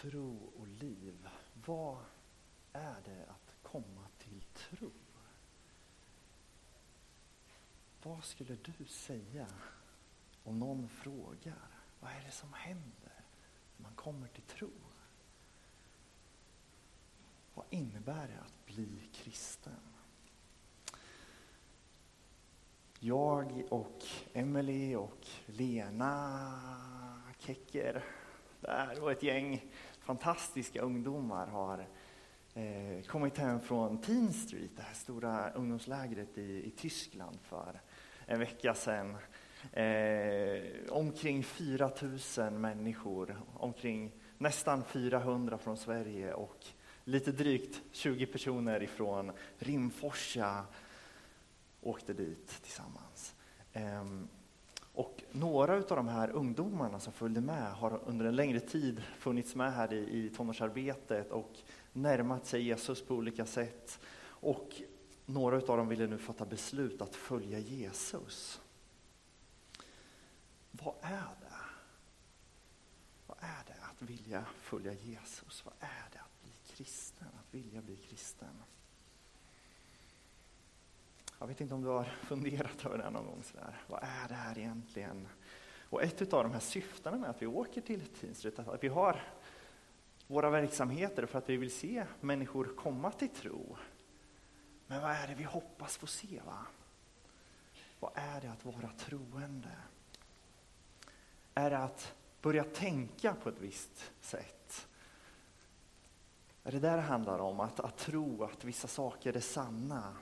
tro och liv. Vad är det att komma till tro? Vad skulle du säga om någon frågar vad är det som händer när man kommer till tro? Vad innebär det att bli kristen? Jag och Emily och Lena Kecker där och ett gäng fantastiska ungdomar har eh, kommit hem från Teen Street, det här stora ungdomslägret i, i Tyskland för en vecka sedan. Eh, omkring 4 000 människor, omkring nästan 400 från Sverige och lite drygt 20 personer ifrån Rimforsa åkte dit tillsammans. Eh, och några av de här ungdomarna som följde med har under en längre tid funnits med här i, i tonårsarbetet och närmat sig Jesus på olika sätt. Och några av dem ville nu fatta beslut att följa Jesus. Vad är det? Vad är det att vilja följa Jesus? Vad är det att bli kristen? Att vilja bli kristen? Jag vet inte om du har funderat över det någon gång. Sådär. Vad är det här egentligen? Och ett av de här syftena med att vi åker till Tingsryd, att vi har våra verksamheter för att vi vill se människor komma till tro. Men vad är det vi hoppas få se? Va? Vad är det att vara troende? Är det att börja tänka på ett visst sätt? Är det där det handlar om? Att, att tro att vissa saker är sanna?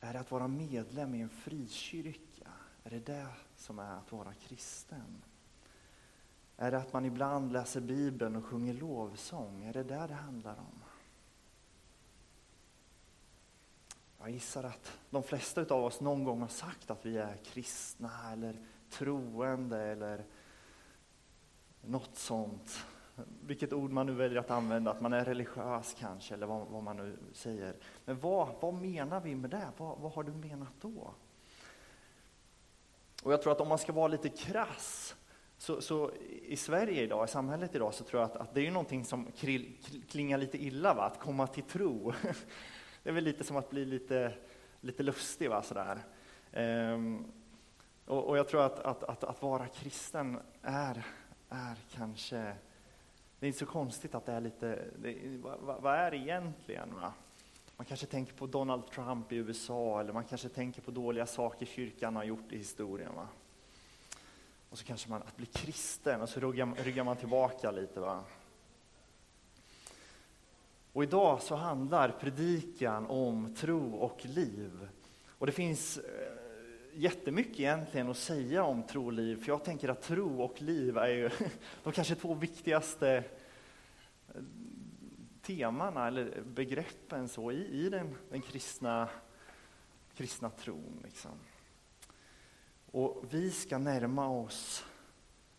Är det att vara medlem i en frikyrka? Är det det som är att vara kristen? Är det att man ibland läser Bibeln och sjunger lovsång? Är det där det handlar om? Jag gissar att de flesta av oss någon gång har sagt att vi är kristna eller troende eller något sånt. Vilket ord man nu väljer att använda, att man är religiös kanske, eller vad, vad man nu säger. Men vad, vad menar vi med det? Vad, vad har du menat då? Och jag tror att om man ska vara lite krass, så, så, i Sverige idag, i samhället idag, så tror jag att, att det är någonting som krill, klingar lite illa, va? att komma till tro. Det är väl lite som att bli lite, lite lustig, va? Sådär. Ehm, och, och, jag tror att, att, att, att, vara kristen är, är kanske, det är inte så konstigt att det är lite, det, vad, vad, är det egentligen? Va? Man kanske tänker på Donald Trump i USA, eller man kanske tänker på dåliga saker kyrkan har gjort i historien. Va? Och så kanske man, att bli kristen, och så ryggar, ryggar man tillbaka lite. Va? Och idag så handlar predikan om tro och liv. Och det finns eh, jättemycket egentligen att säga om tro och liv, för jag tänker att tro och liv är ju de kanske två viktigaste eh, temana eller begreppen så, i, i den, den kristna, kristna tron. Liksom. Och vi ska närma oss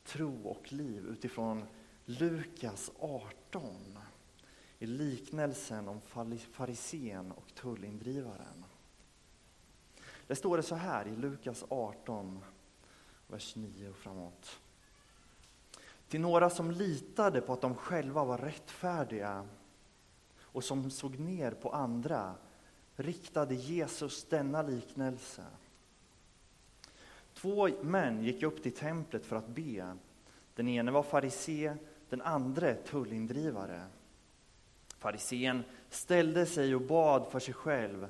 tro och liv utifrån Lukas 18 i liknelsen om farisén och tullindrivaren. Det står det så här i Lukas 18, vers 9 och framåt. Till några som litade på att de själva var rättfärdiga och som såg ner på andra riktade Jesus denna liknelse. Två män gick upp till templet för att be. Den ene var farisé, den andra tullindrivare. Farisén ställde sig och bad för sig själv.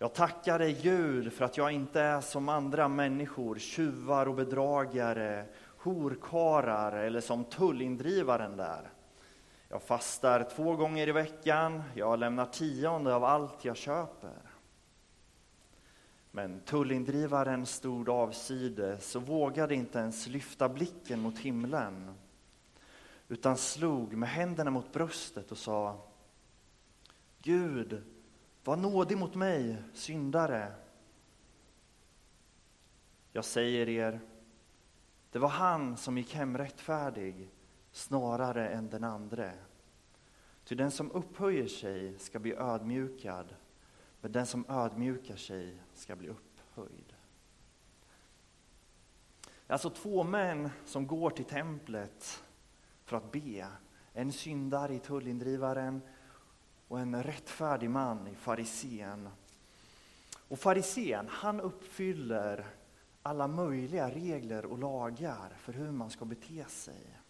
Jag tackar dig Gud för att jag inte är som andra människor, tjuvar och bedragare, horkarar eller som tullindrivaren där. Jag fastar två gånger i veckan, jag lämnar tionde av allt jag köper. Men tullindrivaren stod avsides och vågade inte ens lyfta blicken mot himlen utan slog med händerna mot bröstet och sa Gud, var nådig mot mig, syndare. Jag säger er, det var han som gick hem rättfärdig snarare än den andre. Ty den som upphöjer sig ska bli ödmjukad, men den som ödmjukar sig ska bli upphöjd. Alltså två män som går till templet för att be. En syndare i tullindrivaren och en rättfärdig man i farisén. Och farisén, han uppfyller alla möjliga regler och lagar för hur man ska bete sig.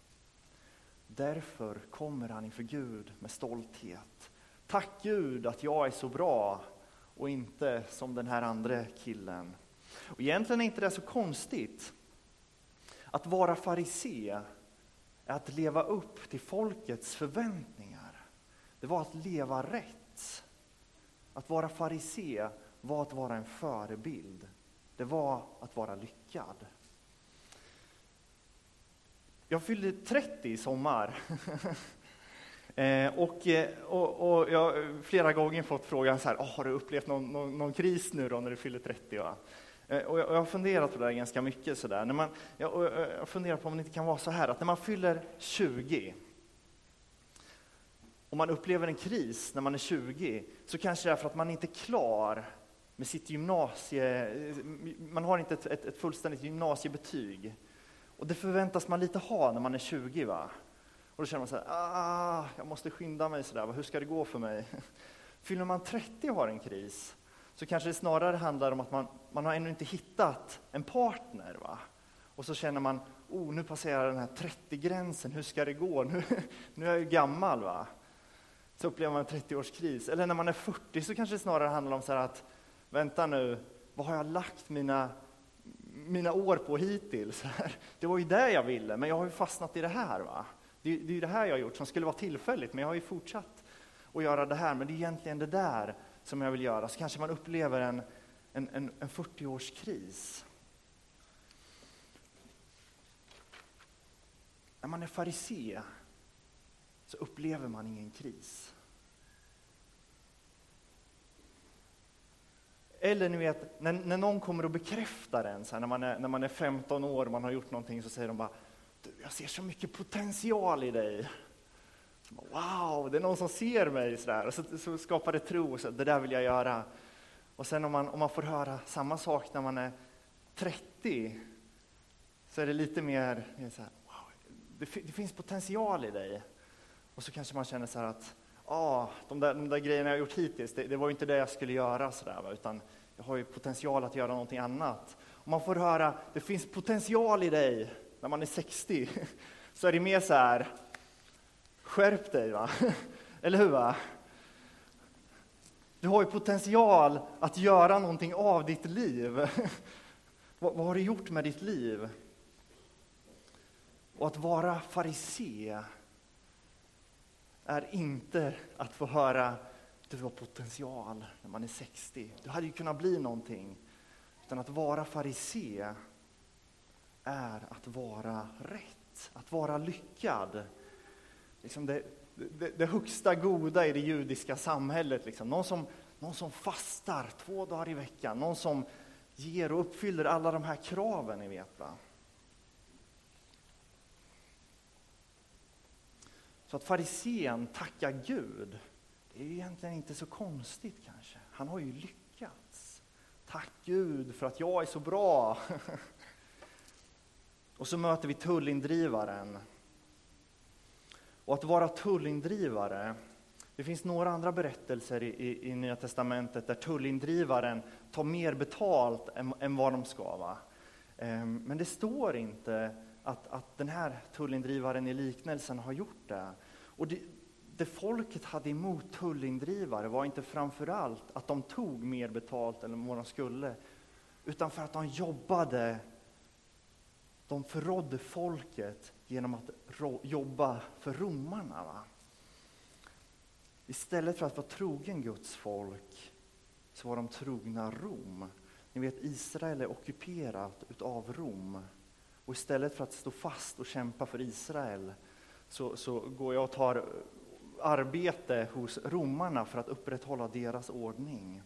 Därför kommer han inför Gud med stolthet. Tack Gud att jag är så bra och inte som den här andra killen. Och egentligen är inte det så konstigt. Att vara farisé är att leva upp till folkets förväntningar. Det var att leva rätt. Att vara farisé var att vara en förebild. Det var att vara lyckad. Jag fyllde 30 i sommar. Eh, och, eh, och, och, jag har flera gånger fått frågan så här, oh, har du upplevt någon, någon, någon, kris nu då när du fyller 30? Va? Eh, och jag, och jag har funderat på det där ganska mycket. Så där. När man, jag, jag funderar på om det inte kan vara så här att när man fyller 20 om man upplever en kris när man är 20 så kanske det är för att man inte är klar med sitt gymnasie, eh, man har inte ett, ett, ett fullständigt gymnasiebetyg. Och det förväntas man lite ha när man är 20. va? Och då känner man så här, ah, jag måste skynda mig sådär, hur ska det gå för mig? Fyller man 30 och har en kris, så kanske det snarare handlar om att man, man har ännu inte hittat en partner. Va? Och så känner man, oh, nu passerar den här 30-gränsen, hur ska det gå? Nu, nu är jag ju gammal. va? Så upplever man en 30-årskris. Eller när man är 40 så kanske det snarare handlar om så att, vänta nu, vad har jag lagt mina, mina år på hittills? Det var ju det jag ville, men jag har ju fastnat i det här. va? Det, det är ju det här jag har gjort som skulle vara tillfälligt, men jag har ju fortsatt att göra det här. Men det är egentligen det där som jag vill göra. Så kanske man upplever en, en, en, en 40-årskris. När man är farisé så upplever man ingen kris. Eller ni vet, när, när någon kommer och bekräftar en, så här, när, man är, när man är 15 år och man har gjort någonting, så säger de bara du, jag ser så mycket potential i dig. Wow, det är någon som ser mig. Så, där. Och så, så skapar det tro, så det där vill jag göra. Och sen om man, om man får höra samma sak när man är 30, så är det lite mer, så här, wow, det, det, finns potential i dig. Och så kanske man känner så här att, ah, de, där, de där grejerna jag gjort hittills, det, det var inte det jag skulle göra, så där, utan jag har ju potential att göra någonting annat. Och man får höra, det finns potential i dig, när man är 60, så är det mer så här, skärp dig va? Eller hur? va? Du har ju potential att göra någonting av ditt liv. vad, vad har du gjort med ditt liv? Och att vara farisé är inte att få höra du har potential när man är 60. Du hade ju kunnat bli någonting. Utan att vara farisé är att vara rätt, att vara lyckad. Liksom det, det, det högsta goda i det judiska samhället. Liksom. Någon, som, någon som fastar två dagar i veckan, någon som ger och uppfyller alla de här kraven, ni vet. Va? Så att farisén tackar Gud, det är egentligen inte så konstigt kanske. Han har ju lyckats. Tack Gud för att jag är så bra. Och så möter vi tullindrivaren. Och att vara tullindrivare, det finns några andra berättelser i, i, i Nya Testamentet där tullindrivaren tar mer betalt än, än vad de ska. Va? Ehm, men det står inte att, att den här tullindrivaren i liknelsen har gjort det. Och det, det folket hade emot tullindrivare var inte framförallt att de tog mer betalt än vad de skulle, utan för att de jobbade de förrådde folket genom att jobba för romarna. Va? Istället för att vara trogen Guds folk så var de trogna Rom. Ni vet Israel är ockuperat av Rom. Och istället för att stå fast och kämpa för Israel så, så går jag och tar arbete hos romarna för att upprätthålla deras ordning.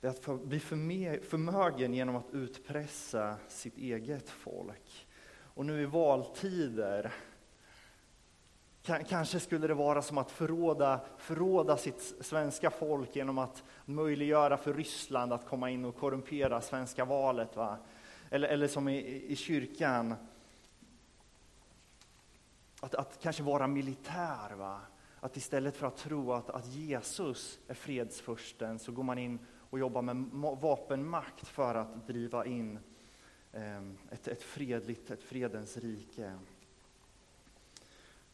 Det är att för, bli förmögen genom att utpressa sitt eget folk. Och nu i valtider Kanske skulle det vara som att förråda, förråda sitt svenska folk genom att möjliggöra för Ryssland att komma in och korrumpera svenska valet. Va? Eller, eller som i, i kyrkan, att, att kanske vara militär. Va? Att istället för att tro att, att Jesus är fredsfursten så går man in och jobbar med vapenmakt för att driva in ehm, ett, ett fredligt, ett fredens rike.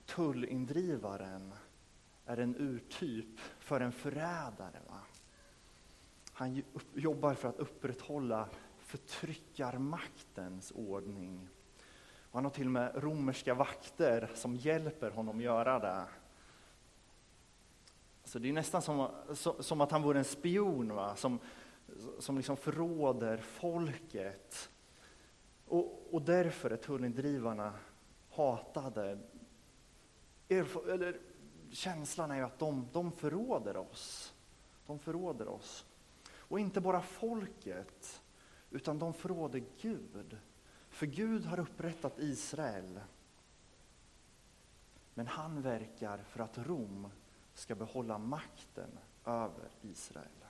Tullindrivaren är en urtyp för en förrädare. Va? Han jobbar för att upprätthålla förtryckarmaktens ordning. Han har till och med romerska vakter som hjälper honom göra det. Så det är nästan som, som att han vore en spion va? som, som liksom förråder folket. Och, och därför är tullindrivarna hatade. eller, känslan är ju att de, de förråder oss. De förråder oss. Och inte bara folket, utan de förråder Gud. För Gud har upprättat Israel. Men han verkar för att Rom ska behålla makten över Israel.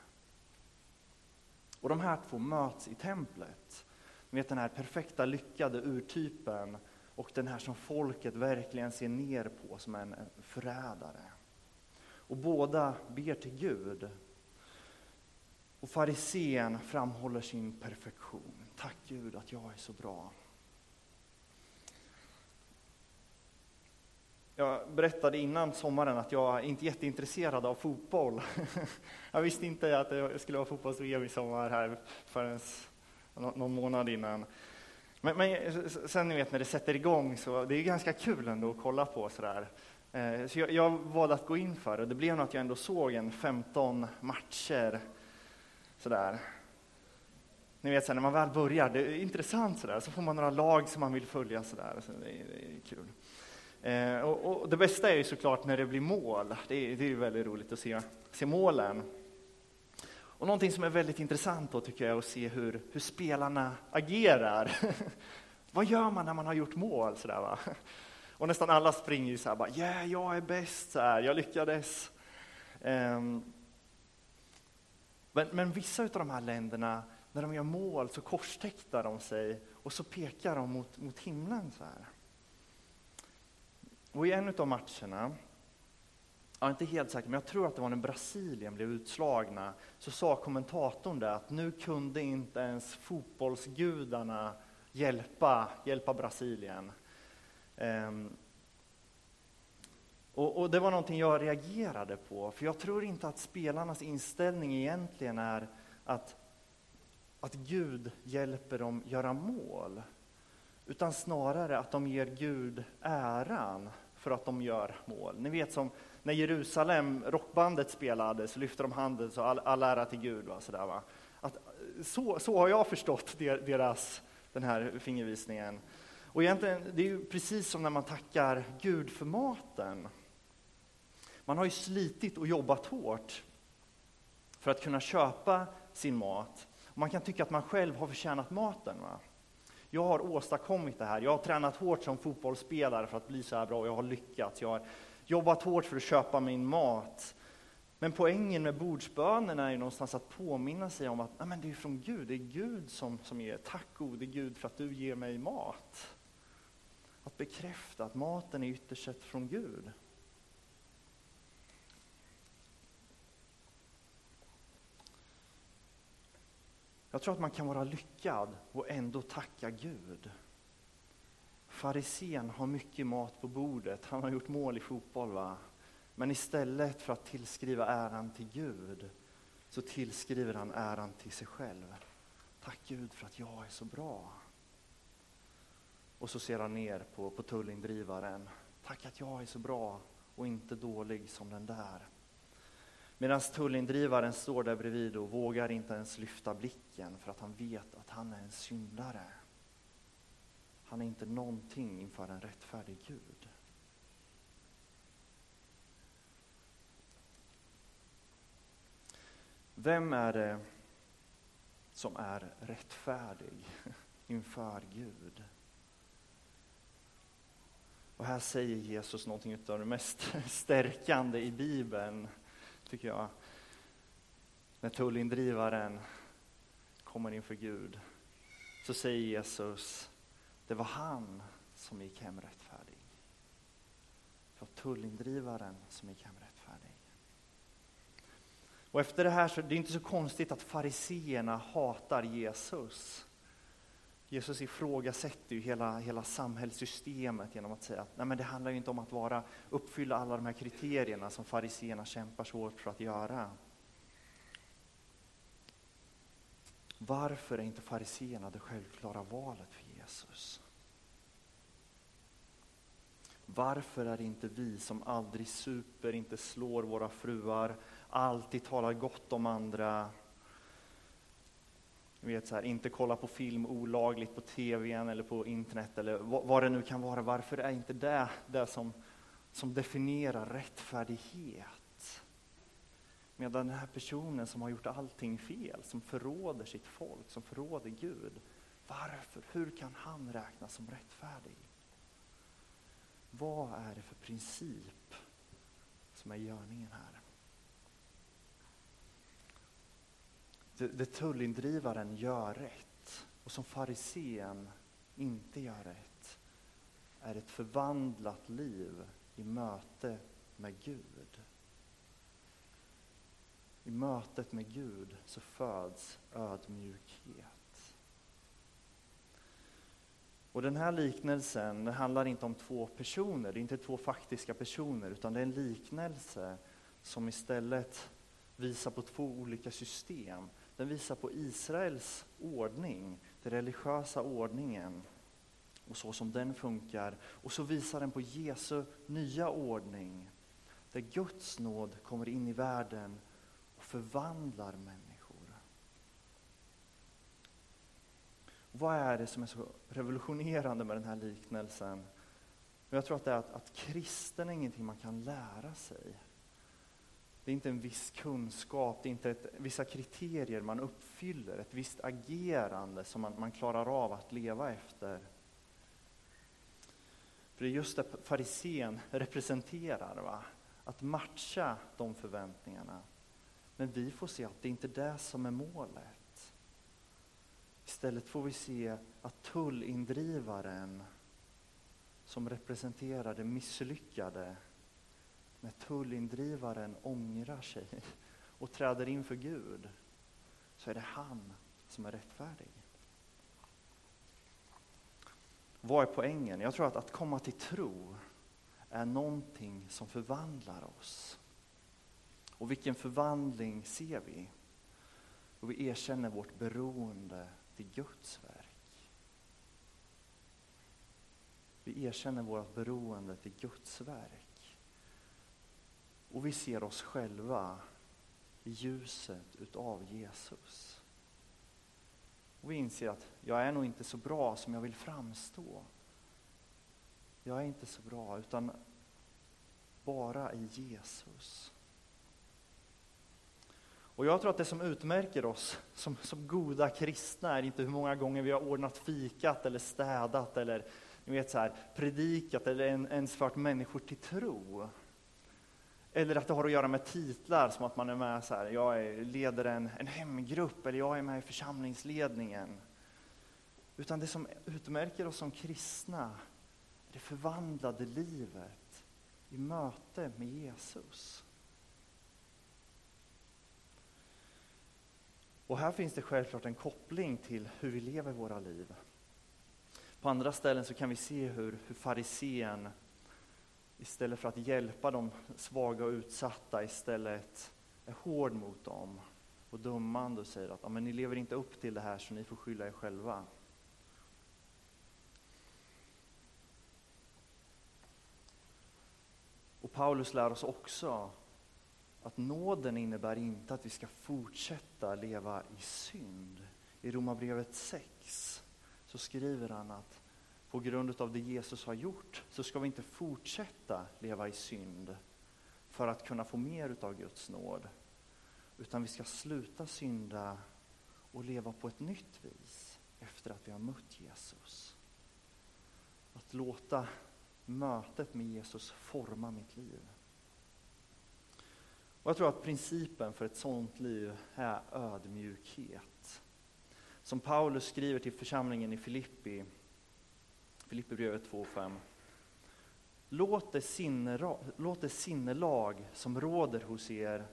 Och de här två möts i templet. Ni vet den här perfekta, lyckade urtypen och den här som folket verkligen ser ner på som en förrädare. Och båda ber till Gud. Och farisén framhåller sin perfektion. Tack Gud att jag är så bra. Jag berättade innan sommaren att jag inte är jätteintresserad av fotboll. Jag visste inte att det skulle vara fotbolls-VM i sommar här förrän någon månad innan. Men, men, sen ni vet när det sätter igång så det är ganska kul ändå att kolla på sådär. Eh, så jag, jag valde att gå in för det. Det blev nog att jag ändå såg en 15 matcher sådär. Ni vet så när man väl börjar, det är intressant sådär, så får man några lag som man vill följa sådär. Så det, är, det är kul. Eh, och, och, det bästa är ju såklart när det blir mål. Det är, det är väldigt roligt att se, se målen. Och någonting som är väldigt intressant då tycker jag är att se hur, hur spelarna agerar. Vad gör man när man har gjort mål? Sådär, va? Och nästan alla springer ju så här, bara, yeah, jag är bäst, så här, jag lyckades. Um, men, men, vissa av de här länderna, när de gör mål så korstäcktar de sig och så pekar de mot, mot himlen. så här. Och i en av matcherna, jag är inte helt säker, men jag tror att det var när Brasilien blev utslagna, så sa kommentatorn där att nu kunde inte ens fotbollsgudarna hjälpa, hjälpa Brasilien. Um, och, och, det var någonting jag reagerade på, för jag tror inte att spelarnas inställning egentligen är att, att Gud hjälper dem göra mål utan snarare att de ger Gud äran för att de gör mål. Ni vet som när Jerusalem, rockbandet spelade, så lyfte de handen så all, all ära till Gud. Va? Sådär, va? Att, så, så har jag förstått deras, den här fingervisningen. Och egentligen, det är ju precis som när man tackar Gud för maten. Man har ju slitit och jobbat hårt för att kunna köpa sin mat. man kan tycka att man själv har förtjänat maten. Va? Jag har åstadkommit det här. Jag har tränat hårt som fotbollsspelare för att bli så här bra. Jag har lyckats. Jag har jobbat hårt för att köpa min mat. Men poängen med bordsbönerna är ju någonstans att påminna sig om att nej, men det är från Gud. Det är Gud som, som ger. Tack gode Gud för att du ger mig mat. Att bekräfta att maten är ytterst sett från Gud. Jag tror att man kan vara lyckad och ändå tacka Gud. Farisén har mycket mat på bordet, han har gjort mål i fotboll. va? Men istället för att tillskriva äran till Gud så tillskriver han äran till sig själv. Tack Gud för att jag är så bra. Och så ser han ner på, på tullindrivaren. Tack att jag är så bra och inte dålig som den där. Medan tullindrivaren står där bredvid och vågar inte ens lyfta blicken för att han vet att han är en syndare. Han är inte någonting inför en rättfärdig Gud. Vem är det som är rättfärdig inför Gud? Och här säger Jesus någonting av det mest stärkande i Bibeln, tycker jag. När tullindrivaren kommer inför Gud så säger Jesus, det var han som gick hem rättfärdig. Det var tullindrivaren som gick hem rättfärdig. Och efter det här så det är det inte så konstigt att fariseerna hatar Jesus. Jesus ifrågasätter ju hela, hela samhällssystemet genom att säga att nej men det handlar ju inte om att vara, uppfylla alla de här kriterierna som fariseerna kämpar så hårt för att göra. Varför är inte fariseerna det självklara valet för Jesus? Varför är det inte vi som aldrig super, inte slår våra fruar, alltid talar gott om andra, vet så här, inte kolla på film olagligt på tvn eller på internet eller vad, det nu kan vara. Varför är inte det det som, som definierar rättfärdighet? Medan den här personen som har gjort allting fel, som förråder sitt folk, som förråder Gud. Varför? Hur kan han räknas som rättfärdig? Vad är det för princip som är görningen här? Det, det tullindrivaren gör rätt och som farisén inte gör rätt är ett förvandlat liv i möte med Gud. I mötet med Gud så föds ödmjukhet. Och den här liknelsen handlar inte om två personer, det är inte två faktiska personer, utan det är en liknelse som istället visar på två olika system den visar på Israels ordning, den religiösa ordningen och så som den funkar. Och så visar den på Jesu nya ordning, där Guds nåd kommer in i världen och förvandlar människor. Vad är det som är så revolutionerande med den här liknelsen? Jag tror att det är att, att kristen är ingenting man kan lära sig. Det är inte en viss kunskap, det är inte ett, vissa kriterier man uppfyller, ett visst agerande som man, man klarar av att leva efter. För det är just det farisén representerar, va? att matcha de förväntningarna. Men vi får se att det inte är det som är målet. Istället får vi se att tullindrivaren som representerar det misslyckade när tullindrivaren ångrar sig och träder inför Gud, så är det han som är rättfärdig. Vad är poängen? Jag tror att att komma till tro är någonting som förvandlar oss. Och vilken förvandling ser vi? Och vi erkänner vårt beroende till Guds verk. Vi erkänner vårt beroende till Guds verk. Och vi ser oss själva i ljuset utav Jesus. Och vi inser att jag är nog inte så bra som jag vill framstå. Jag är inte så bra, utan bara i Jesus. Och jag tror att det som utmärker oss som, som goda kristna är inte hur många gånger vi har ordnat fikat eller städat eller ni vet så här, predikat eller ens fört människor till tro. Eller att det har att göra med titlar, som att man är med så här, jag är, leder en, en hemgrupp eller jag är med i församlingsledningen. Utan det som utmärker oss som kristna är det förvandlade livet i möte med Jesus. Och här finns det självklart en koppling till hur vi lever våra liv. På andra ställen så kan vi se hur, hur farisén istället för att hjälpa de svaga och utsatta istället är hård mot dem och dömande och säger att ja, men ni lever inte upp till det här så ni får skylla er själva. Och Paulus lär oss också att nåden innebär inte att vi ska fortsätta leva i synd. I Romarbrevet 6 så skriver han att på grund av det Jesus har gjort så ska vi inte fortsätta leva i synd för att kunna få mer av Guds nåd. Utan vi ska sluta synda och leva på ett nytt vis efter att vi har mött Jesus. Att låta mötet med Jesus forma mitt liv. Och jag tror att principen för ett sådant liv är ödmjukhet. Som Paulus skriver till församlingen i Filippi, Filipperbrevet 2.5. Låt det, låt det sinnelag som råder hos er,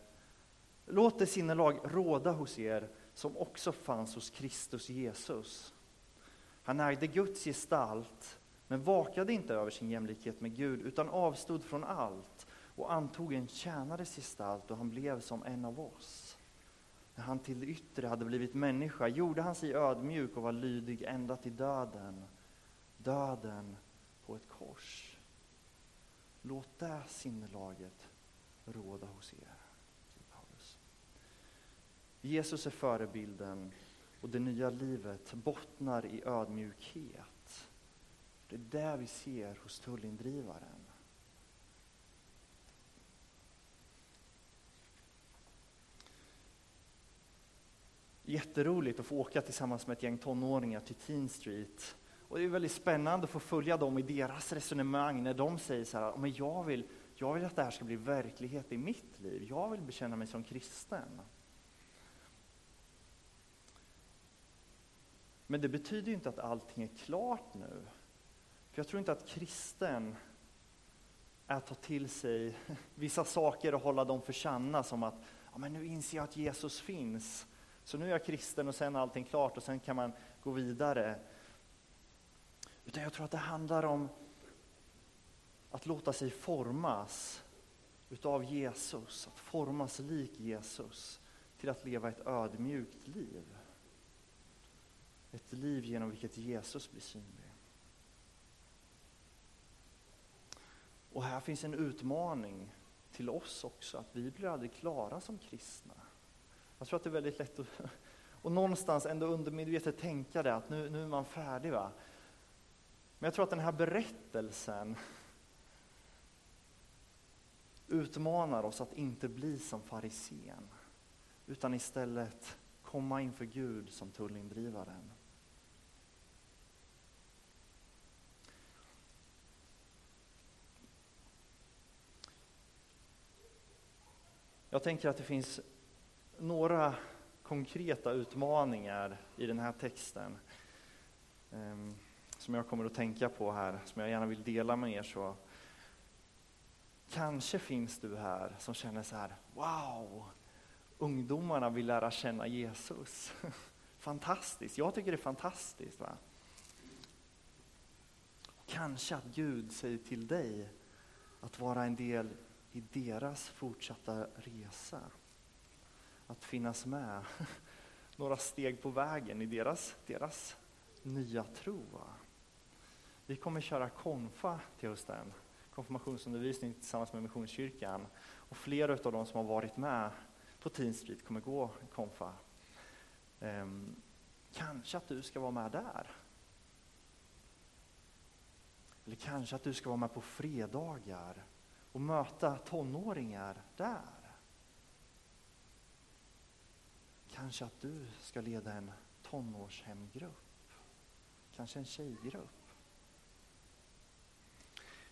låt det sinnelag råda hos er som också fanns hos Kristus Jesus. Han ägde Guds gestalt, men vakade inte över sin jämlikhet med Gud, utan avstod från allt och antog en tjänares gestalt och han blev som en av oss. När han till det yttre hade blivit människa gjorde han sig ödmjuk och var lydig ända till döden, döden på ett kors. Låt det sinnelaget råda hos er, Paulus. Jesus är förebilden och det nya livet bottnar i ödmjukhet. Det är det vi ser hos tullindrivaren. Jätteroligt att få åka tillsammans med ett gäng tonåringar till Teen Street. Och det är väldigt spännande att få följa dem i deras resonemang när de säger så här, men jag vill, jag vill att det här ska bli verklighet i mitt liv. Jag vill bekänna mig som kristen. Men det betyder ju inte att allting är klart nu. För jag tror inte att kristen är att ta till sig vissa saker och hålla dem för sanna som att ja, men nu inser jag att Jesus finns. Så nu är jag kristen och sen är allting klart och sen kan man gå vidare. Utan jag tror att det handlar om att låta sig formas utav Jesus, att formas lik Jesus till att leva ett ödmjukt liv. Ett liv genom vilket Jesus blir synlig. Och här finns en utmaning till oss också, att vi blir aldrig klara som kristna. Jag tror att det är väldigt lätt att och någonstans ändå undermedvetet tänka det, att nu, nu är man färdig. Va? Men jag tror att den här berättelsen utmanar oss att inte bli som farisén, utan istället komma inför Gud som tullindrivaren. Jag tänker att det finns några konkreta utmaningar i den här texten um, som jag kommer att tänka på här, som jag gärna vill dela med er. Så Kanske finns du här som känner så här, wow, ungdomarna vill lära känna Jesus. Fantastiskt, jag tycker det är fantastiskt. Va? Kanske att Gud säger till dig att vara en del i deras fortsatta resa att finnas med några steg på vägen i deras, deras nya tro. Vi kommer köra konfa till hösten, konfirmationsundervisning tillsammans med Missionskyrkan. Och flera av de som har varit med på Teen Street kommer gå konfa. Ehm, kanske att du ska vara med där. Eller kanske att du ska vara med på fredagar och möta tonåringar där. Kanske att du ska leda en tonårshemgrupp. Kanske en tjejgrupp.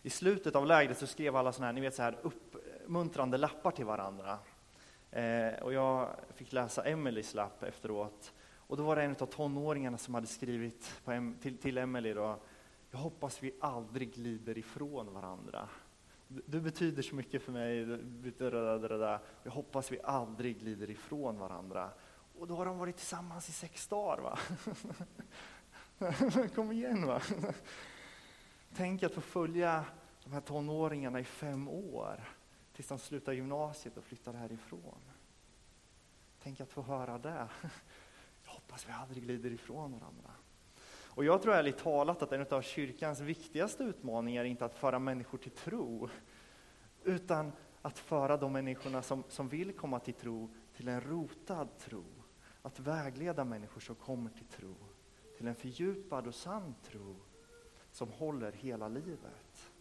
I slutet av lägret så skrev alla såna här, ni vet, så här uppmuntrande lappar till varandra. Eh, och jag fick läsa Emelies lapp efteråt. Och då var det en av tonåringarna som hade skrivit em till, till Emily då, jag hoppas vi aldrig glider ifrån varandra. Du betyder så mycket för mig, jag hoppas vi aldrig glider ifrån varandra. Och då har de varit tillsammans i sex dagar. Va? Kom igen va. Tänk att få följa de här tonåringarna i fem år tills de slutar gymnasiet och flyttar härifrån. Tänk att få höra det. Jag hoppas vi aldrig glider ifrån varandra. Och jag tror ärligt talat att en av kyrkans viktigaste utmaningar är inte att föra människor till tro, utan att föra de människorna som, som vill komma till tro till en rotad tro att vägleda människor som kommer till tro, till en fördjupad och sann tro som håller hela livet.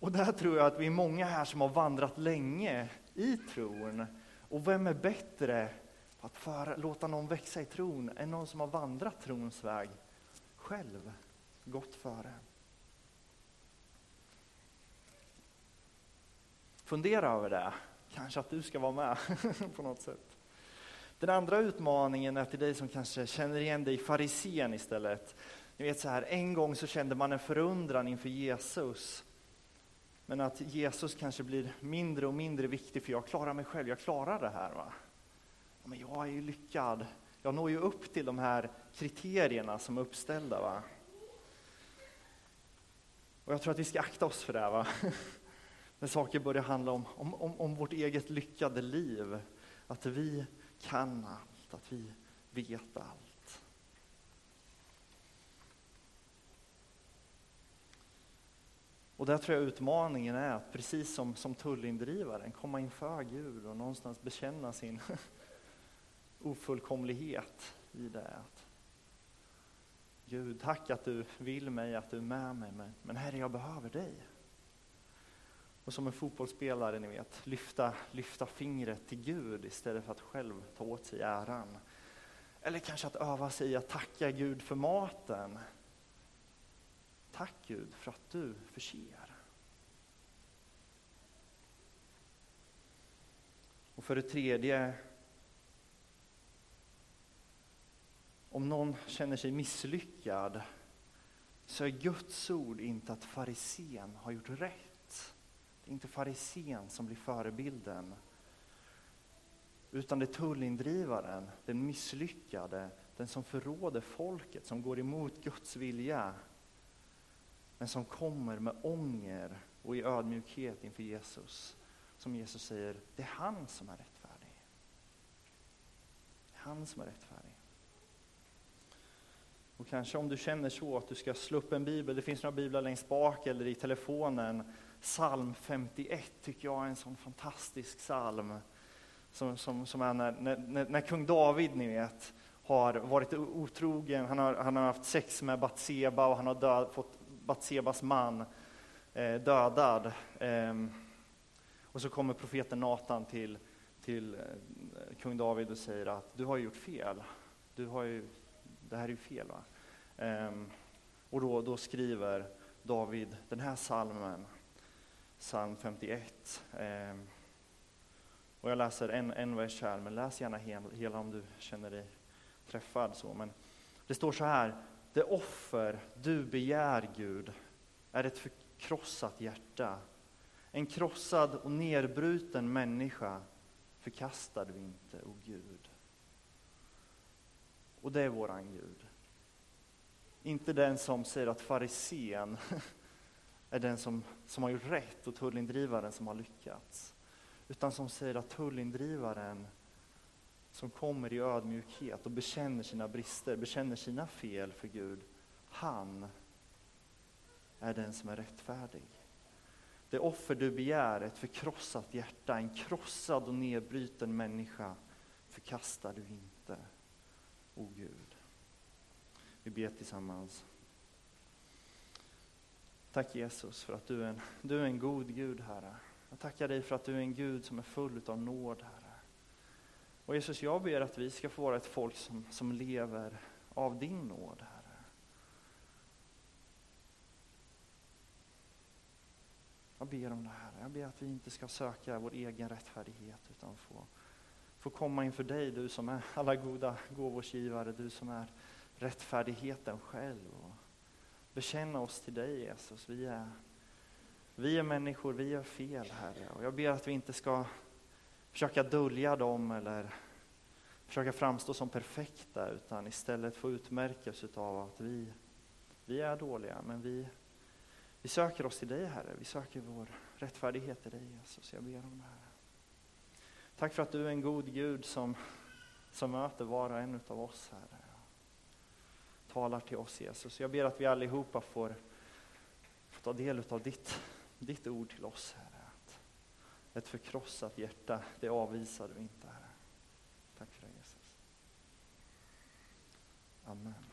Och där tror jag att vi är många här som har vandrat länge i tron. Och vem är bättre på att för, låta någon växa i tron än någon som har vandrat trons väg själv? gått före. Fundera över det. Kanske att du ska vara med på något sätt. Den andra utmaningen är till dig som kanske känner igen dig i farisén istället. Ni vet så här, en gång så kände man en förundran inför Jesus. Men att Jesus kanske blir mindre och mindre viktig för jag klarar mig själv, jag klarar det här. Va? Men jag är ju lyckad, jag når ju upp till de här kriterierna som är uppställda. Va? Och jag tror att vi ska akta oss för det. Va? När saker börjar handla om, om, om, om vårt eget lyckade liv. Att vi kan allt, att vi vet allt. Och där tror jag utmaningen är att precis som, som tullindrivaren komma inför Gud och någonstans bekänna sin ofullkomlighet i det. Gud, tack att du vill mig, att du är med mig, men, men Herre, jag behöver dig. Och som en fotbollsspelare, ni vet, lyfta, lyfta fingret till Gud istället för att själv ta åt sig äran. Eller kanske att öva sig i att tacka Gud för maten. Tack Gud för att du förser. Och för det tredje, om någon känner sig misslyckad så är Guds ord inte att farisén har gjort rätt. Det är inte farisén som blir förebilden. Utan det är tullindrivaren, den misslyckade, den som förråder folket, som går emot Guds vilja. Men som kommer med ånger och i ödmjukhet inför Jesus. Som Jesus säger, det är han som är rättfärdig. Det är han som är rättfärdig. Och kanske om du känner så att du ska slå upp en bibel, det finns några biblar längst bak eller i telefonen. Psalm 51 tycker jag är en sån fantastisk psalm. Som, som, som är när, när, när kung David, ni vet, har varit otrogen, han har, han har haft sex med Batseba och han har död, fått Batsebas man eh, dödad. Eh, och så kommer profeten Natan till, till eh, kung David och säger att du har gjort fel. Du har ju det här är ju fel. Va? Eh, och då, då, skriver David den här salmen, psalm 51. Ehm, och jag läser en, en vers här, men läs gärna hela, hela om du känner dig träffad. Så. Men det står så här, det offer du begär Gud är ett förkrossat hjärta. En krossad och nedbruten människa förkastar du inte, o Gud. Och det är våran Gud. Inte den som säger att farisén är den som, som har gjort rätt och tullindrivaren som har lyckats. Utan som säger att tullindrivaren som kommer i ödmjukhet och bekänner sina brister, bekänner sina fel för Gud, han är den som är rättfärdig. Det offer du begär, ett förkrossat hjärta, en krossad och nedbruten människa, förkastar du inte o oh Gud. Vi ber tillsammans. Tack Jesus för att du är, en, du är en god Gud, Herre. Jag tackar dig för att du är en Gud som är full av nåd, Herre. Och Jesus, jag ber att vi ska få vara ett folk som, som lever av din nåd, Herre. Jag ber om det Herre. Jag ber att vi inte ska söka vår egen rättfärdighet utan få få komma inför dig, du som är alla goda gåvors givare, du som är rättfärdigheten själv. Och bekänna oss till dig Jesus. Vi är, vi är människor, vi gör fel Herre. Och jag ber att vi inte ska försöka dölja dem eller försöka framstå som perfekta utan istället få utmärkas av att vi, vi är dåliga men vi, vi söker oss till dig Herre. Vi söker vår rättfärdighet i dig Jesus. Jag ber om det här. Tack för att du är en god Gud som, som möter var och en av oss, Herre. Talar till oss, Jesus. Jag ber att vi allihopa får, får ta del av ditt, ditt ord till oss, Herre. Att ett förkrossat hjärta, det avvisar du inte, Herre. Tack för det, Jesus. Amen.